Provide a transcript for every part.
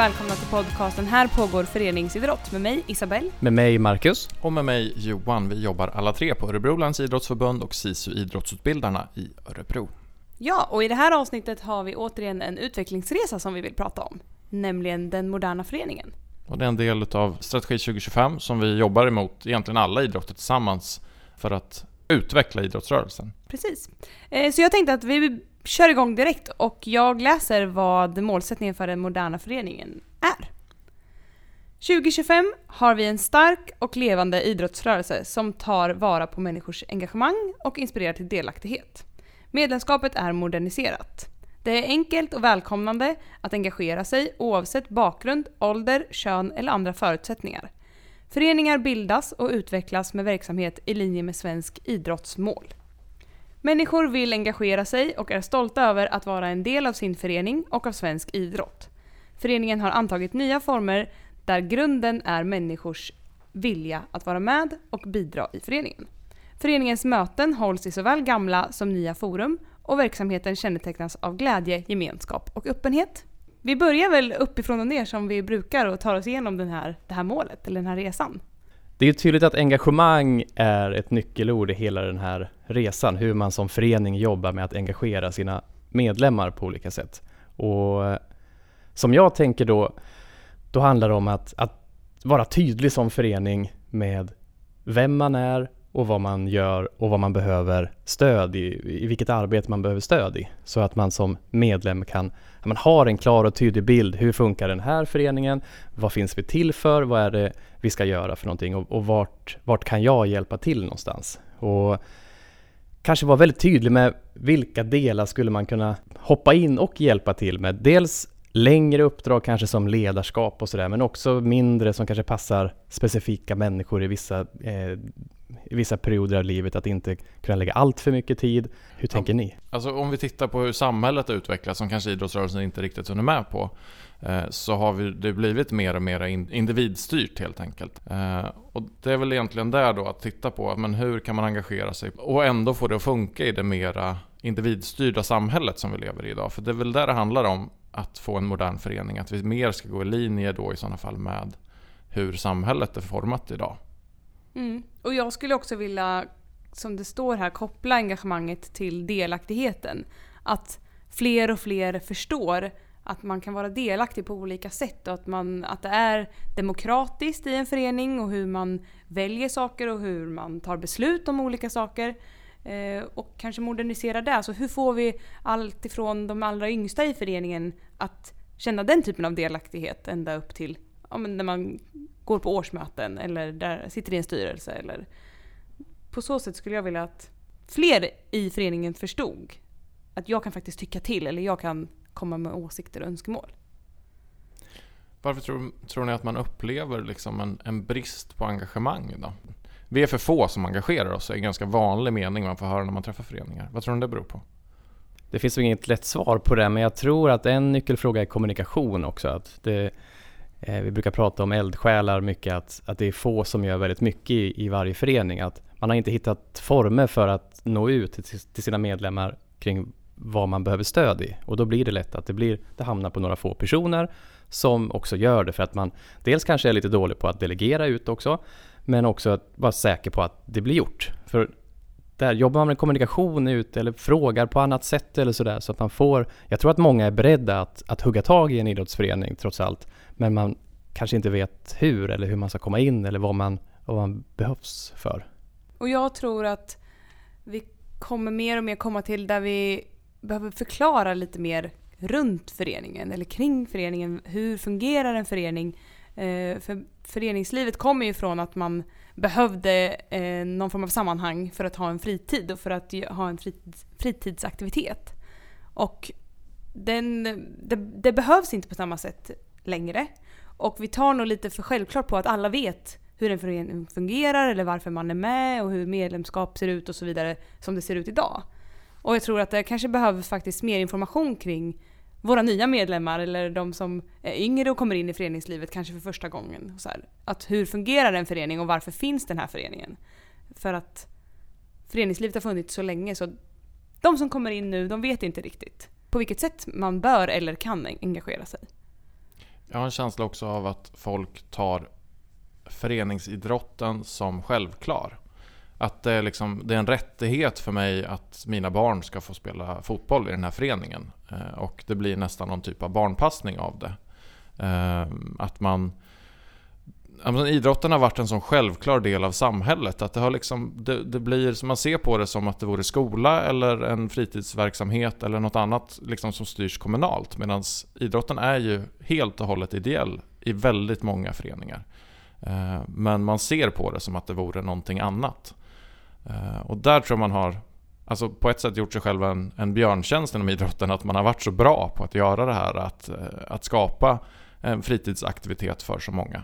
välkomna till podcasten Här pågår föreningsidrott med mig Isabelle. Med mig Marcus. Och med mig Johan. Vi jobbar alla tre på Örebro läns idrottsförbund och SISU Idrottsutbildarna i Örebro. Ja, och i det här avsnittet har vi återigen en utvecklingsresa som vi vill prata om. Nämligen den moderna föreningen. Och det är en del av Strategi 2025 som vi jobbar emot egentligen alla idrotter tillsammans för att utveckla idrottsrörelsen. Precis. Eh, så jag tänkte att vi kör igång direkt och jag läser vad målsättningen för den moderna föreningen är. 2025 har vi en stark och levande idrottsrörelse som tar vara på människors engagemang och inspirerar till delaktighet. Medlemskapet är moderniserat. Det är enkelt och välkomnande att engagera sig oavsett bakgrund, ålder, kön eller andra förutsättningar. Föreningar bildas och utvecklas med verksamhet i linje med svensk idrottsmål. Människor vill engagera sig och är stolta över att vara en del av sin förening och av svensk idrott. Föreningen har antagit nya former där grunden är människors vilja att vara med och bidra i föreningen. Föreningens möten hålls i såväl gamla som nya forum och verksamheten kännetecknas av glädje, gemenskap och öppenhet. Vi börjar väl uppifrån och ner som vi brukar och tar oss igenom den här, det här målet, eller den här resan. Det är tydligt att engagemang är ett nyckelord i hela den här resan, hur man som förening jobbar med att engagera sina medlemmar på olika sätt. Och eh, som jag tänker då, då handlar det om att, att vara tydlig som förening med vem man är och vad man gör och vad man behöver stöd i, i vilket arbete man behöver stöd i. Så att man som medlem kan, man har en klar och tydlig bild. Hur funkar den här föreningen? Vad finns vi till för? Vad är det vi ska göra för någonting? Och, och vart, vart kan jag hjälpa till någonstans? Och kanske vara väldigt tydlig med vilka delar skulle man kunna hoppa in och hjälpa till med. Dels längre uppdrag kanske som ledarskap och sådär, men också mindre som kanske passar specifika människor i vissa eh, i vissa perioder av livet att inte kunna lägga allt för mycket tid. Hur tänker ja, ni? Alltså om vi tittar på hur samhället utvecklas, som kanske idrottsrörelsen inte riktigt hunnit med på, eh, så har vi, det blivit mer och mer individstyrt helt enkelt. Eh, och det är väl egentligen där då att titta på, men hur kan man engagera sig och ändå få det att funka i det mera individstyrda samhället som vi lever i idag? För det är väl där det handlar om att få en modern förening, att vi mer ska gå i linje då i sådana fall med hur samhället är format idag. Mm. Och jag skulle också vilja, som det står här, koppla engagemanget till delaktigheten. Att fler och fler förstår att man kan vara delaktig på olika sätt och att, man, att det är demokratiskt i en förening och hur man väljer saker och hur man tar beslut om olika saker. Eh, och kanske modernisera det. Så hur får vi allt ifrån de allra yngsta i föreningen att känna den typen av delaktighet ända upp till ja, men när man går på årsmöten eller där sitter i en styrelse. Eller på så sätt skulle jag vilja att fler i föreningen förstod att jag kan faktiskt tycka till eller jag kan komma med åsikter och önskemål. Varför tror, tror ni att man upplever liksom en, en brist på engagemang då? Vi är för få som engagerar oss, är en ganska vanlig mening man får höra när man träffar föreningar. Vad tror ni det beror på? Det finns ju inget lätt svar på det, men jag tror att en nyckelfråga är kommunikation också. Att det, Eh, vi brukar prata om eldsjälar mycket, att, att det är få som gör väldigt mycket i, i varje förening. Att man har inte hittat former för att nå ut till, till sina medlemmar kring vad man behöver stöd i. Och då blir det lätt att det, blir, det hamnar på några få personer som också gör det för att man dels kanske är lite dålig på att delegera ut också, men också att vara säker på att det blir gjort. För där jobbar man med kommunikation ute eller frågar på annat sätt eller sådär så att man får, jag tror att många är beredda att, att hugga tag i en idrottsförening trots allt, men man kanske inte vet hur eller hur man ska komma in eller vad man, vad man behövs för. Och jag tror att vi kommer mer och mer komma till där vi behöver förklara lite mer runt föreningen eller kring föreningen. Hur fungerar en förening? Eh, för föreningslivet kommer ju från att man behövde eh, någon form av sammanhang för att ha en fritid och för att ha en fritids, fritidsaktivitet. Och den, det, det, behövs inte på samma sätt längre. Och vi tar nog lite för självklart på att alla vet hur en förening fungerar eller varför man är med och hur medlemskap ser ut och så vidare som det ser ut idag. Och jag tror att det kanske behövs faktiskt mer information kring våra nya medlemmar eller de som är yngre och kommer in i föreningslivet kanske för första gången. Så här, att hur fungerar en förening och varför finns den här föreningen? För att föreningslivet har funnits så länge så de som kommer in nu, de vet inte riktigt på vilket sätt man bör eller kan engagera sig. Jag har en känsla också av att folk tar föreningsidrotten som självklar. Att det är, liksom, det är en rättighet för mig att mina barn ska få spela fotboll i den här föreningen. Eh, och det blir nästan någon typ av barnpassning av det. Eh, att man... Alltså, idrotten har varit en sån självklar del av samhället att det har liksom, det, det blir, man ser på det som att det vore skola eller en fritidsverksamhet eller något annat liksom som styrs kommunalt. Medan idrotten är ju helt och hållet ideell i väldigt många föreningar. Eh, men man ser på det som att det vore någonting annat. Eh, och där tror jag man har alltså på ett sätt gjort sig själv en, en björntjänst inom idrotten. Att man har varit så bra på att göra det här. Att, eh, att skapa en fritidsaktivitet för så många.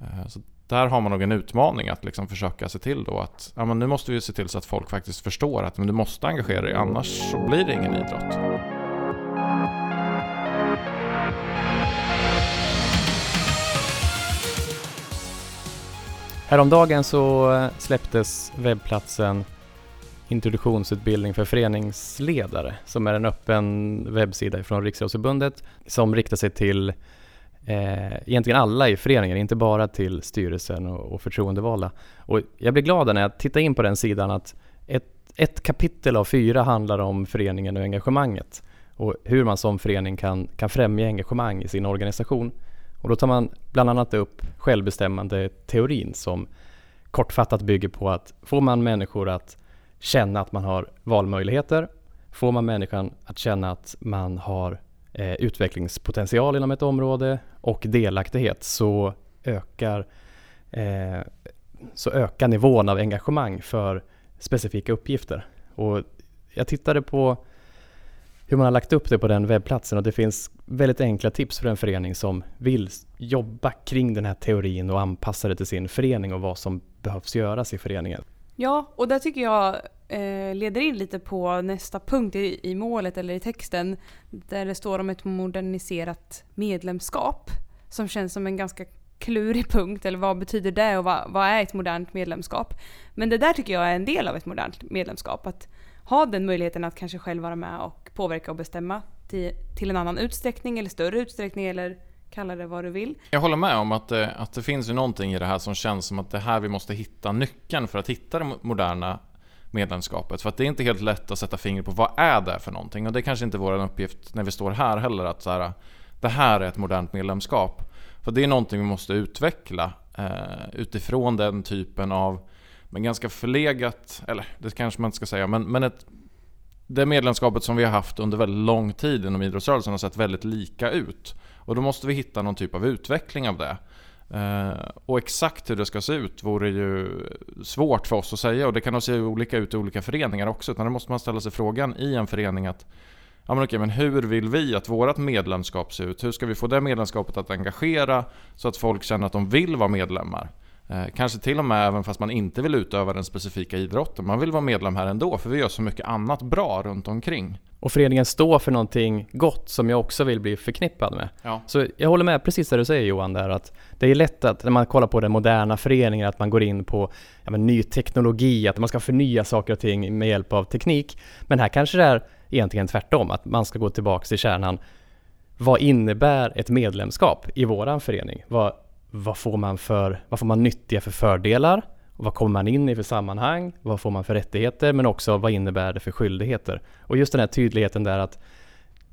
Eh, så där har man nog en utmaning att liksom försöka se till då att ja, men nu måste vi se till så att folk faktiskt förstår att men du måste engagera dig annars så blir det ingen idrott. Häromdagen så eh, släpptes webbplatsen Introduktionsutbildning för föreningsledare som är en öppen webbsida från Riksidrottsförbundet som riktar sig till eh, egentligen alla i föreningen, inte bara till styrelsen och, och förtroendevalda. Och jag blir glad när jag tittar in på den sidan att ett, ett kapitel av fyra handlar om föreningen och engagemanget och hur man som förening kan, kan främja engagemang i sin organisation. Och då tar man bland annat upp självbestämmande teorin som kortfattat bygger på att får man människor att känna att man har valmöjligheter, får man människan att känna att man har eh, utvecklingspotential inom ett område och delaktighet så ökar, eh, så ökar nivån av engagemang för specifika uppgifter. Och jag tittade på hur man har lagt upp det på den webbplatsen och det finns väldigt enkla tips för en förening som vill jobba kring den här teorin och anpassa det till sin förening och vad som behövs göras i föreningen. Ja, och där tycker jag eh, leder in lite på nästa punkt i, i målet eller i texten där det står om ett moderniserat medlemskap som känns som en ganska klurig punkt, eller vad betyder det och vad, vad, är ett modernt medlemskap? Men det där tycker jag är en del av ett modernt medlemskap, att ha den möjligheten att kanske själv vara med och påverka och bestämma till, till en annan utsträckning eller större utsträckning eller kalla det vad du vill. Jag håller med om att det, att det finns ju någonting i det här som känns som att det här vi måste hitta nyckeln för att hitta det moderna medlemskapet. För att det är inte helt lätt att sätta fingret på vad är det för någonting. Och det är kanske inte vår uppgift när vi står här heller att så här, det här är ett modernt medlemskap. För det är någonting vi måste utveckla eh, utifrån den typen av men ganska förlegat, eller det kanske man inte ska säga, men, men ett, det medlemskapet som vi har haft under väldigt lång tid inom idrottsrörelsen har sett väldigt lika ut. Och då måste vi hitta någon typ av utveckling av det. Eh, och exakt hur det ska se ut vore ju svårt för oss att säga och det kan nog se olika ut i olika föreningar också. Utan då måste man ställa sig frågan i en förening att ja, men okej, men hur vill vi att vårt medlemskap ser ut? Hur ska vi få det medlemskapet att engagera så att folk känner att de vill vara medlemmar? Eh, kanske till och med även fast man inte vill utöva den specifika idrotten. Man vill vara medlem här ändå för vi gör så mycket annat bra runt omkring. Och föreningen står för någonting gott som jag också vill bli förknippad med. Ja. Så jag håller med precis det du säger Johan där att det är lätt att när man kollar på den moderna föreningen att man går in på ja, ny teknologi, att man ska förnya saker och ting med hjälp av teknik. Men här kanske det är egentligen tvärtom, att man ska gå tillbaka till kärnan. Vad innebär ett medlemskap i våran förening? Vad, vad får man för, vad får man nyttiga för fördelar? Vad kommer man in i för sammanhang? Vad får man för rättigheter? Men också vad innebär det för skyldigheter? Och just den här tydligheten där att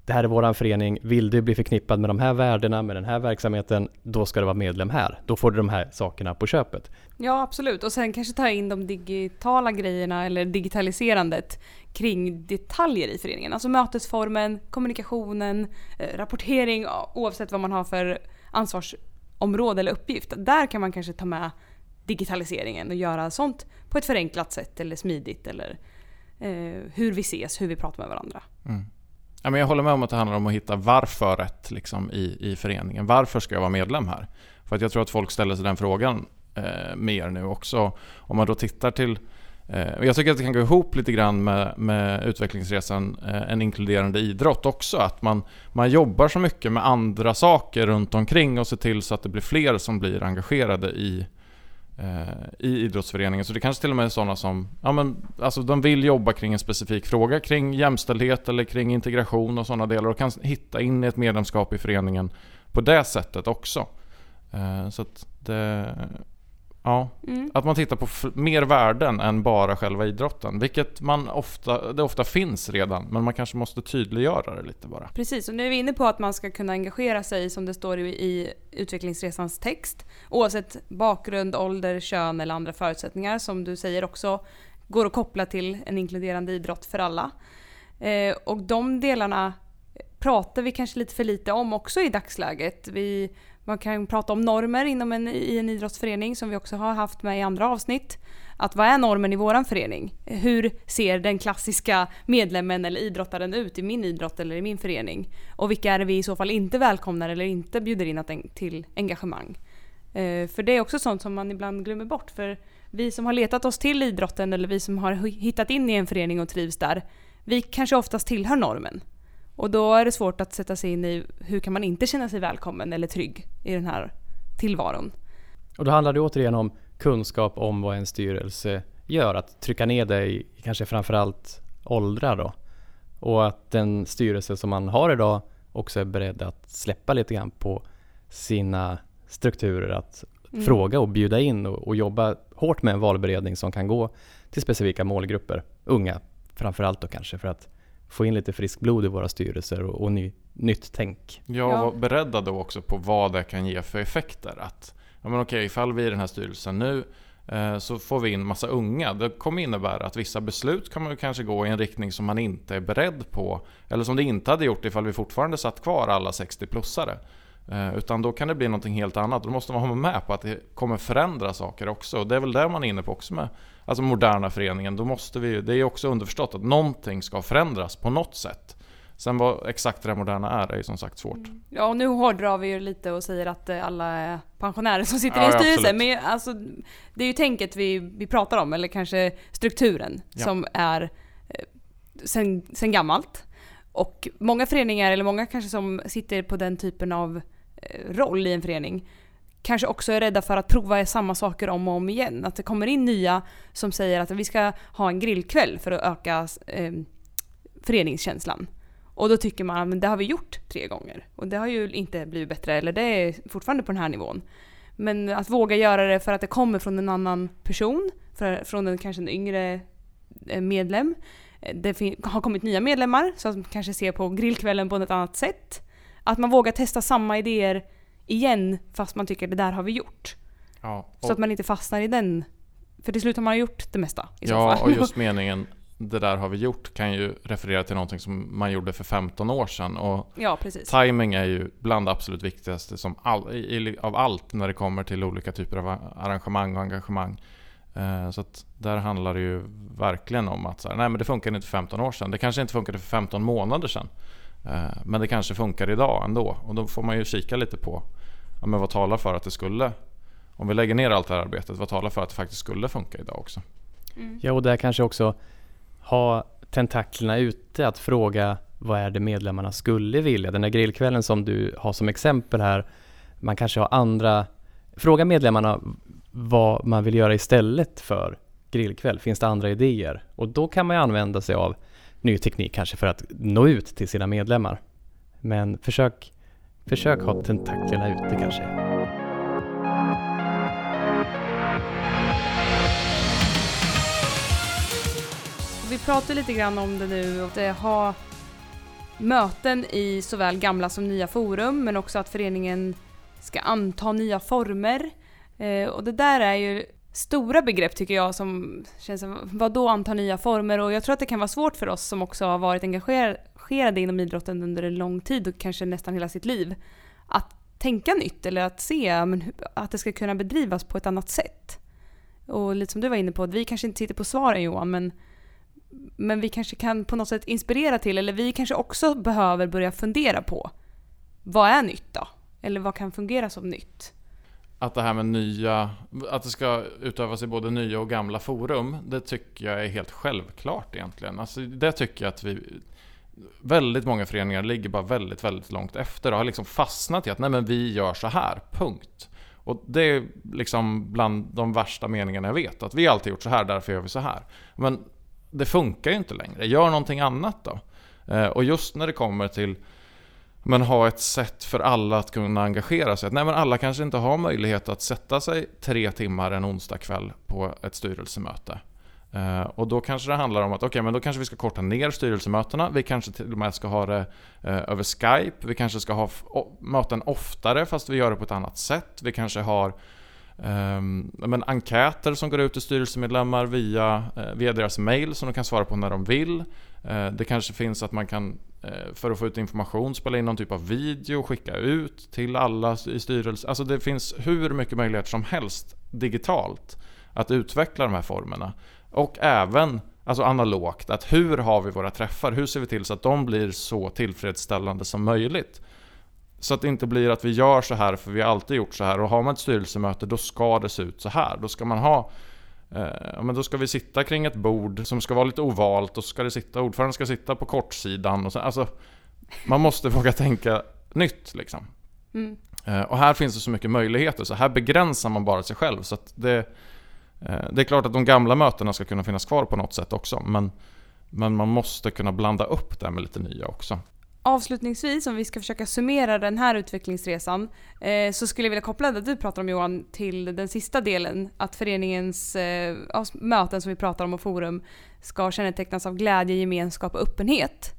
det här är våran förening, vill du bli förknippad med de här värdena, med den här verksamheten, då ska du vara medlem här. Då får du de här sakerna på köpet. Ja, absolut. Och sen kanske ta in de digitala grejerna eller digitaliserandet kring detaljer i föreningen. Alltså mötesformen, kommunikationen, eh, rapportering oavsett vad man har för ansvars område eller uppgift. Där kan man kanske ta med digitaliseringen och göra sånt på ett förenklat sätt eller smidigt eller eh, hur vi ses, hur vi pratar med varandra. Mm. Ja, men jag håller med om att det handlar om att hitta varföret liksom, i, i föreningen. Varför ska jag vara medlem här? För att jag tror att folk ställer sig den frågan eh, mer nu också. Om man då tittar till Eh, Eh, jag tycker att det kan gå ihop lite grann med, med utvecklingsresan eh, En inkluderande idrott också. Att man, man jobbar så mycket med andra saker runt omkring och ser till så att det blir fler som blir engagerade i, eh, i idrottsföreningen. Så det kanske till och med är sådana som ja, men, alltså, de vill jobba kring en specifik fråga kring jämställdhet eller kring integration och sådana delar och kan hitta in i ett medlemskap i föreningen på det sättet också. Så att det, ja, Mm. att man tittar på mer värden än bara själva idrotten. Vilket man ofta, det ofta finns redan, men man kanske måste tydliggöra det lite bara. Precis, och nu är vi inne på att man ska kunna engagera sig som det står i, i utvecklingsresans text. Oavsett bakgrund, ålder, kön eller andra förutsättningar som du säger också går att koppla till en inkluderande idrott för alla. Eh, och de delarna pratar vi kanske lite för lite om också i dagsläget. Vi, man kan prata om normer inom en, i en idrottsförening som vi också har haft med i andra avsnitt. Att vad är normen i våran förening? Hur ser den klassiska medlemmen eller idrottaren ut i min idrott eller i min förening? Och vilka är det vi i så fall inte välkomnar eller inte bjuder in att en, till engagemang? Eh, för det är också sånt som man ibland glömmer bort. För vi som har letat oss till idrotten eller vi som har hittat in i en förening och trivs där, vi kanske oftast tillhör normen. Och då är det svårt att sätta sig in i hur kan man inte känna sig välkommen eller trygg i den här tillvaron. Och då handlar det återigen om kunskap om vad en styrelse gör. Att trycka ner det i kanske framförallt åldrar då. Och att den styrelse som man har idag också är beredd att släppa lite grann på sina strukturer. Att Mm. fråga och bjuda in och, och jobba hårt med en valberedning som kan gå till specifika målgrupper. Unga framförallt då kanske för att få in lite frisk blod i våra styrelser och, och ny, nytt tänk. Ja, och vara beredda då också på vad det kan ge för effekter. Att, ja men okej, ifall vi är i den här styrelsen nu eh, så får vi in massa unga. Det kommer innebära att vissa beslut kommer kanske gå i en riktning som man inte är beredd på. Eller som det inte hade gjort ifall vi fortfarande satt kvar alla 60-plussare. Eh, Utan då kan det bli någonting helt annat. Då måste man vara med på att det kommer förändra saker också. Och det är väl det man är inne på också med alltså moderna föreningen. Då måste vi, det är också underförstått att någonting ska förändras på något sätt. Sen vad exakt det moderna är, är ju som sagt svårt. Ja, och nu hårdrar vi ju lite och säger att eh, alla är pensionärer som sitter Ja, i en ja, styrelse. absolut. Men alltså, det är ju tänket vi, vi pratar om, eller kanske strukturen, Ja. som är eh, sen, sen gammalt. Och många föreningar, eller många kanske som sitter på den typen av Eh, roll i en förening, kanske också är rädda för att prova samma saker om och om igen. Att det kommer in nya som säger att vi ska ha en grillkväll för att öka eh, föreningskänslan. Och då tycker man att det har vi gjort tre gånger. Och det har ju inte blivit bättre, eller det är fortfarande på den här nivån. Men att våga göra det för att det kommer från en annan person, för, från en, kanske en yngre eh, medlem. Eh, det fin- har kommit nya medlemmar som kanske ser på grillkvällen på ett annat sätt. Att man vågar testa samma idéer igen fast man tycker det där har vi gjort. Ja, Så att man inte fastnar i den. För till slut har man gjort det mesta i så ja, fall. och just meningen det där har vi gjort kan ju referera till någonting som man gjorde för 15 år sedan. Och ja, precis. timing är ju bland det absolut viktigaste som all, i, i, av allt när det kommer till olika typer av arrangemang och engagemang. Eh, så att där handlar det ju verkligen om att så här, nej men det funkade inte för 15 år sedan. Det kanske inte funkade för 15 månader sedan. Eh, men det kanske funkar idag ändå. Och då får man ju kika lite på ja, men vad talar för att det skulle om vi lägger ner allt det här arbetet, vad talar för att det faktiskt skulle funka idag också? Mm. Ja, och där kanske också ha tentaklerna ute att fråga vad är det medlemmarna skulle vilja? Den där grillkvällen som du har som exempel här, man kanske har andra, fråga medlemmarna vad man vill göra istället för grillkväll. Finns det andra idéer? Och då kan man ju använda sig av ny teknik kanske för att nå ut till sina medlemmar. Men försök, försök ha tentaklerna ute kanske. Vi pratar lite grann om det nu och det ha möten i såväl gamla som nya forum men också att föreningen ska anta nya former. Eh, och det där är ju stora begrepp tycker jag som känns som, vad då nya former? Och jag tror att det kan vara svårt för oss som också har varit engagerade inom idrotten under en lång tid och kanske nästan hela sitt liv. Att tänka nytt eller att se men, att det ska kunna bedrivas på ett annat sätt. Och lite som du var inne på, att vi kanske inte sitter på svaren Johan, men men vi kanske kan på något sätt inspirera till, eller vi kanske också behöver börja fundera på vad är nytt då? Eller vad kan fungera som nytt? Att det här med nya, att det ska utövas i både nya och gamla forum, det tycker jag är helt självklart egentligen. Alltså det tycker jag att vi, väldigt många föreningar ligger bara väldigt, väldigt långt efter och har liksom fastnat i att nej men vi gör så här, punkt. Och det är liksom bland de värsta meningarna jag vet, att vi har alltid gjort så här, därför gör vi så här. Men det funkar ju inte längre, gör någonting annat då. Eh, och just när det kommer till men ha ett sätt för alla att kunna engagera sig. Nej, men alla kanske inte har möjlighet att sätta sig tre timmar en onsdag kväll på ett styrelsemöte. Uh, och då kanske det handlar om att okay, men då kanske vi ska korta ner styrelsemötena. Vi kanske till och med ska ha det uh, över Skype. Vi kanske ska ha möten oftare fast vi gör det på ett annat sätt. Vi kanske har um, men enkäter som går ut till styrelsemedlemmar via, uh, via deras mail som de kan svara på när de vill. det kanske finns att man kan Eh, för att få ut information spela in någon typ av video, skicka ut till alla i styrelsen. Alltså det finns hur mycket möjligheter som helst digitalt att utveckla de här formerna. Och även alltså analogt, att hur har vi våra träffar? Hur ser vi till så att de blir så tillfredsställande som möjligt? Så att det inte blir att vi gör så här för vi har alltid gjort så här och har man ett styrelsemöte då ska det se ut så här. Då ska man ha eh, men då ska vi sitta kring ett bord som ska vara lite ovalt och så ska det sitta, ordföranden ska sitta på kortsidan. Och så, alltså, man måste våga tänka nytt liksom. Mm. Eh, och här finns det så mycket möjligheter så här begränsar man bara sig själv. Så det, Eh, det är klart att de gamla mötena ska kunna finnas kvar på något sätt också, men, men man måste kunna blanda upp det med lite nya också. Avslutningsvis, om vi ska försöka summera den här utvecklingsresan, eh, så skulle jag vilja koppla det du pratar om Johan till den sista delen, att föreningens eh, möten som vi pratar om och forum ska kännetecknas av glädje, gemenskap och öppenhet.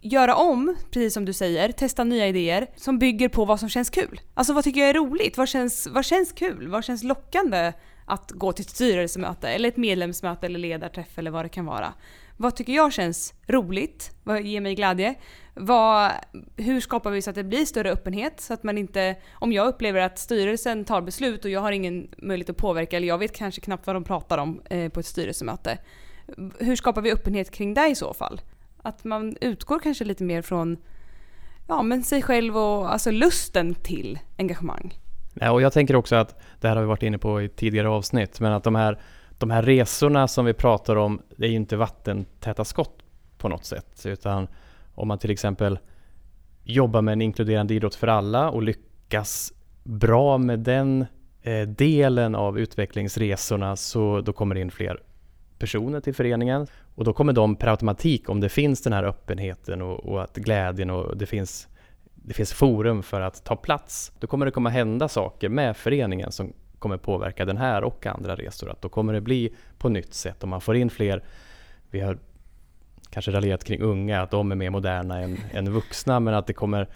Göra om, precis som du säger, testa nya idéer som bygger på vad som känns kul. Alltså vad tycker jag är roligt? Vad känns, vad känns kul? Vad känns lockande att gå till ett styrelsemöte eller ett medlemsmöte eller ledarträff eller vad det kan vara. Vad tycker jag känns roligt? Vad ger mig glädje? Vad, hur skapar vi så att det blir större öppenhet? Så att man inte, om jag upplever att styrelsen tar beslut och jag har ingen möjlighet att påverka eller jag vet kanske knappt vad de pratar om eh, på ett styrelsemöte. Hur skapar vi öppenhet kring det i så fall? Att man utgår kanske lite mer från ja, men sig själv och alltså lusten till engagemang. Ja, och jag tänker också att, det här har vi varit inne på i tidigare avsnitt, men att de här, de här resorna som vi pratar om, det är ju inte vattentäta skott på något sätt, utan om man till exempel jobbar med en inkluderande idrott för alla och lyckas bra med den eh, delen av utvecklingsresorna så då kommer det in fler personer till föreningen och då kommer de per automatik, om det finns den här öppenheten och, och att glädjen och det finns det finns forum för att ta plats. Då kommer det komma hända saker med föreningen som kommer påverka den här och andra resor. Att då kommer det bli på nytt sätt om man får in fler. Vi har kanske raljerat kring unga, att de är mer moderna än, än vuxna, men att det kommer,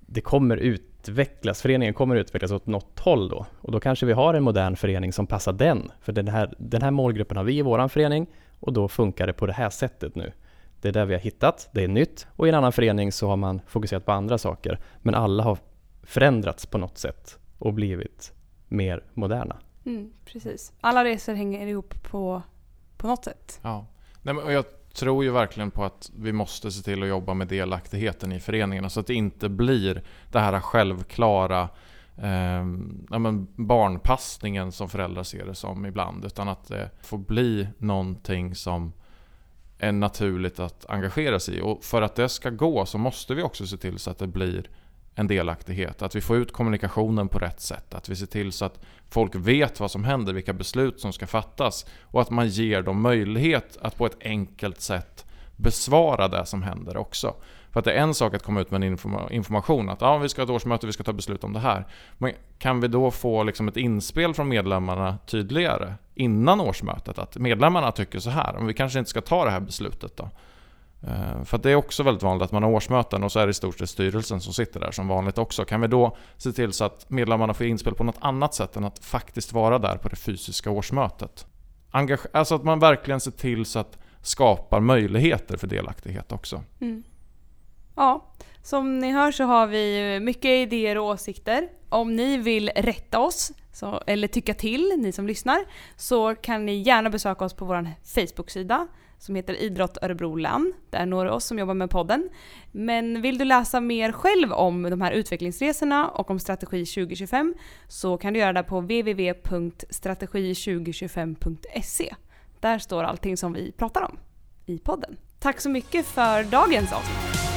det kommer utvecklas, föreningen kommer utvecklas åt något håll då. Och då kanske vi har en modern förening som passar den, för den här, den här målgruppen har vi i vår förening och då funkar det på det här sättet nu. Det är det vi har hittat, det är nytt och i en annan förening så har man fokuserat på andra saker. Men alla har förändrats på något sätt och blivit mer moderna. Mm, precis. Alla resor hänger ihop på, på något sätt. Ja. Nej, men jag tror ju verkligen på att vi måste se till att jobba med delaktigheten i föreningarna så att det inte blir det här självklara eh, ja, men barnpassningen som föräldrar ser det som ibland. Utan att det får bli någonting som är naturligt att engagera sig i. Och för att det ska gå så måste vi också se till så att det blir en delaktighet. Att vi får ut kommunikationen på rätt sätt. Att vi ser till så att folk vet vad som händer, vilka beslut som ska fattas. Och att man ger dem möjlighet att på ett enkelt sätt besvara det som händer också. För att det är en sak att komma ut med en information att ah, vi ska ha ett årsmöte, vi ska ta beslut om det här. Men kan vi då få liksom ett inspel från medlemmarna tydligare innan årsmötet? Att medlemmarna tycker så här, men vi kanske inte ska ta det här beslutet då. Eh, för det är också väldigt vanligt att man har årsmöten och så är det i stort sett styrelsen som sitter där som vanligt också. Kan vi då se till så att medlemmarna får inspel på något annat sätt än att faktiskt vara där på det fysiska årsmötet? Engage alltså att man verkligen ser till så att skapar möjligheter för delaktighet också. Mm. Ja, som ni hör så har vi mycket idéer och åsikter. Om ni vill rätta oss, så, eller tycka till, ni som lyssnar, så kan ni gärna besöka oss på vår Facebook-sida som heter Idrott Örebro län. Där når du oss som jobbar med podden. Men vill du läsa mer själv om de här utvecklingsresorna och om Strategi 2025 så kan du göra det på www.strategi2025.se. Där står allting som vi pratar om i podden. Tack så mycket för dagens avsnitt.